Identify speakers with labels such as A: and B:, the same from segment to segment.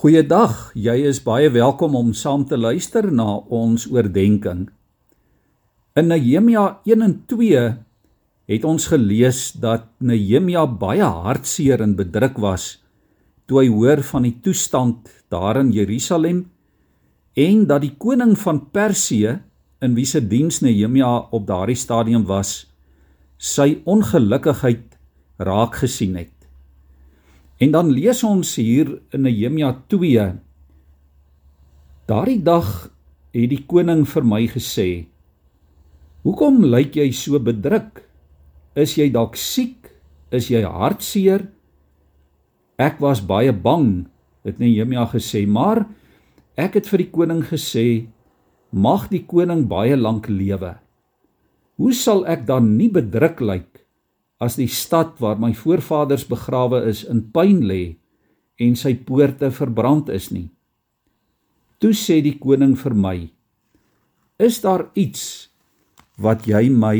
A: Goeiedag, jy is baie welkom om saam te luister na ons oordeenking. In Nehemia 1 en 2 het ons gelees dat Nehemia baie hartseer en bedruk was toe hy hoor van die toestand daar in Jerusalem en dat die koning van Persië in wie se diens Nehemia op daardie stadium was, sy ongelukkigheid raak gesien het. En dan lees ons hier in Nehemia 2. Daardie dag het die koning vir my gesê: "Hoekom lyk jy so bedruk? Is jy dalk siek? Is jy hartseer?" Ek was baie bang, het Nehemia gesê, maar ek het vir die koning gesê: "Mag die koning baie lank lewe. Hoe sal ek dan nie bedruk lyk as die stad waar my voorvaders begrawe is in pyn lê en sy poorte verbrand is nie. Toe sê die koning vir my: Is daar iets wat jy my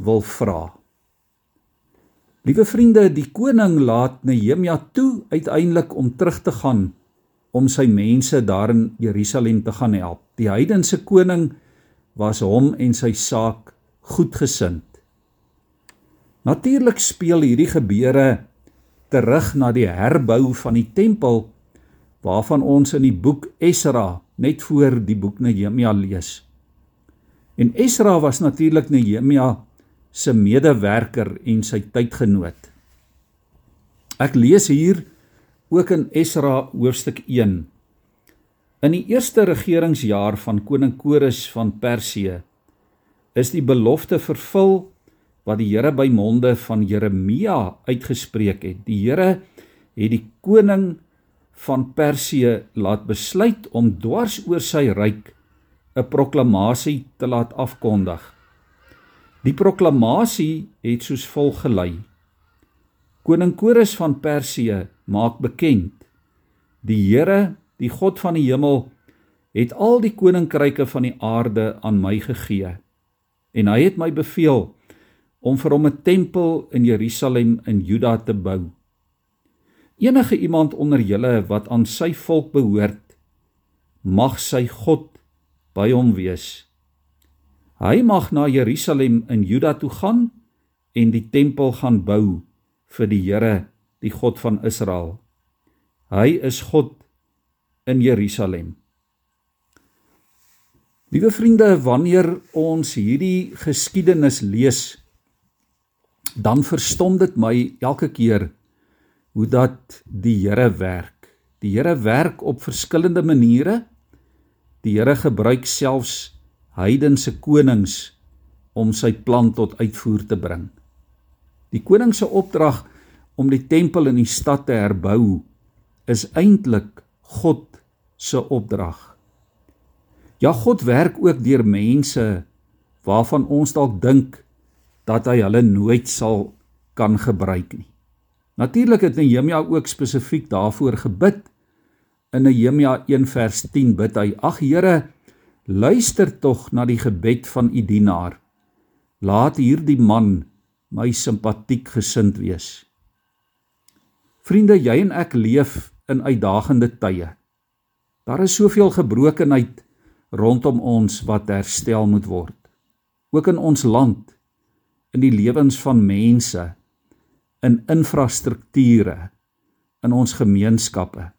A: wil vra? Liewe vriende, die koning laat Nehemia toe uiteindelik om terug te gaan om sy mense daar in Jerusalem te gaan help. Die heidense koning was hom en sy saak goedgesind. Natuurlik speel hierdie gebeure terug na die herbou van die tempel waarvan ons in die boek Esra net voor die boek Nehemia lees. En Esra was natuurlik Nehemia se medewerker en sy tydgenoot. Ek lees hier ook in Esra hoofstuk 1. In die eerste regeringsjaar van koning Kores van Persië is die belofte vervul wat die Here by monde van Jeremia uitgespreek het. Die Here het die koning van Persië laat besluit om dwars oor sy ryk 'n proklamasie te laat afkondig. Die proklamasie het soos volg gelei: Koning Kores van Persië maak bekend: Die Here, die God van die hemel, het al die koninkryke van die aarde aan my gegee. En hy het my beveel om vir hom 'n tempel in Jerusalem in Juda te bou. Enige iemand onder julle wat aan sy volk behoort, mag sy God by hom wees. Hy mag na Jerusalem in Juda toe gaan en die tempel gaan bou vir die Here, die God van Israel. Hy is God in Jerusalem. Liewe vriende, wanneer ons hierdie geskiedenis lees, dan verstom dit my elke keer hoe dat die Here werk. Die Here werk op verskillende maniere. Die Here gebruik selfs heidense konings om sy plan tot uitvoer te bring. Die koning se opdrag om die tempel in die stad te herbou is eintlik God se opdrag. Ja God werk ook deur mense waarvan ons dalk dink dat hy hulle nooit sal kan gebruik nie. Natuurlik het Nehemia ook spesifiek daarvoor gebid. In Nehemia 1 vers 10 bid hy: "Ag Here, luister tog na die gebed van u dienaar. Laat hierdie man my simpatiek gesind wees." Vriende, jy en ek leef in uitdagende tye. Daar is soveel gebrokenheid rondom ons wat herstel moet word. Ook in ons land in die lewens van mense, in infrastrukture, in ons gemeenskappe.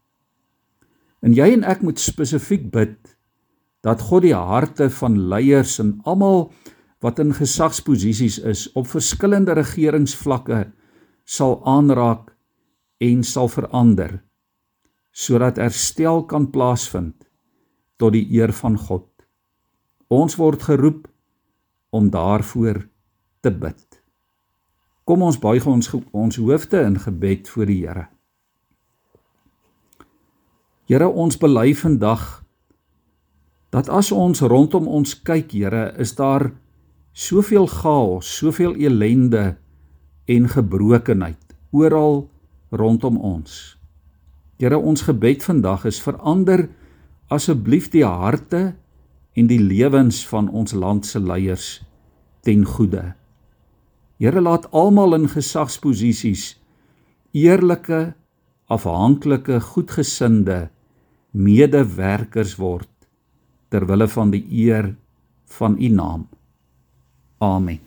A: En jy en ek moet spesifiek bid dat God die harte van leiers en almal wat in gesagsposisies is op verskillende regeringsvlakke sal aanraak en sal verander sodat herstel kan plaasvind tot die eer van God. Ons word geroep om daarvoor te bid. Kom ons buig ons ons hoofde in gebed voor die Here. Here, ons bely vandag dat as ons rondom ons kyk, Here, is daar soveel chaos, soveel elende en gebrokenheid oral rondom ons. Here, ons gebed vandag is verander asseblief die harte en die lewens van ons land se leiers ten goeie. Here laat almal in gesagsposisies eerlike, afhanklike, goedgesinde medewerkers word ter wille van die eer van U naam. Amen.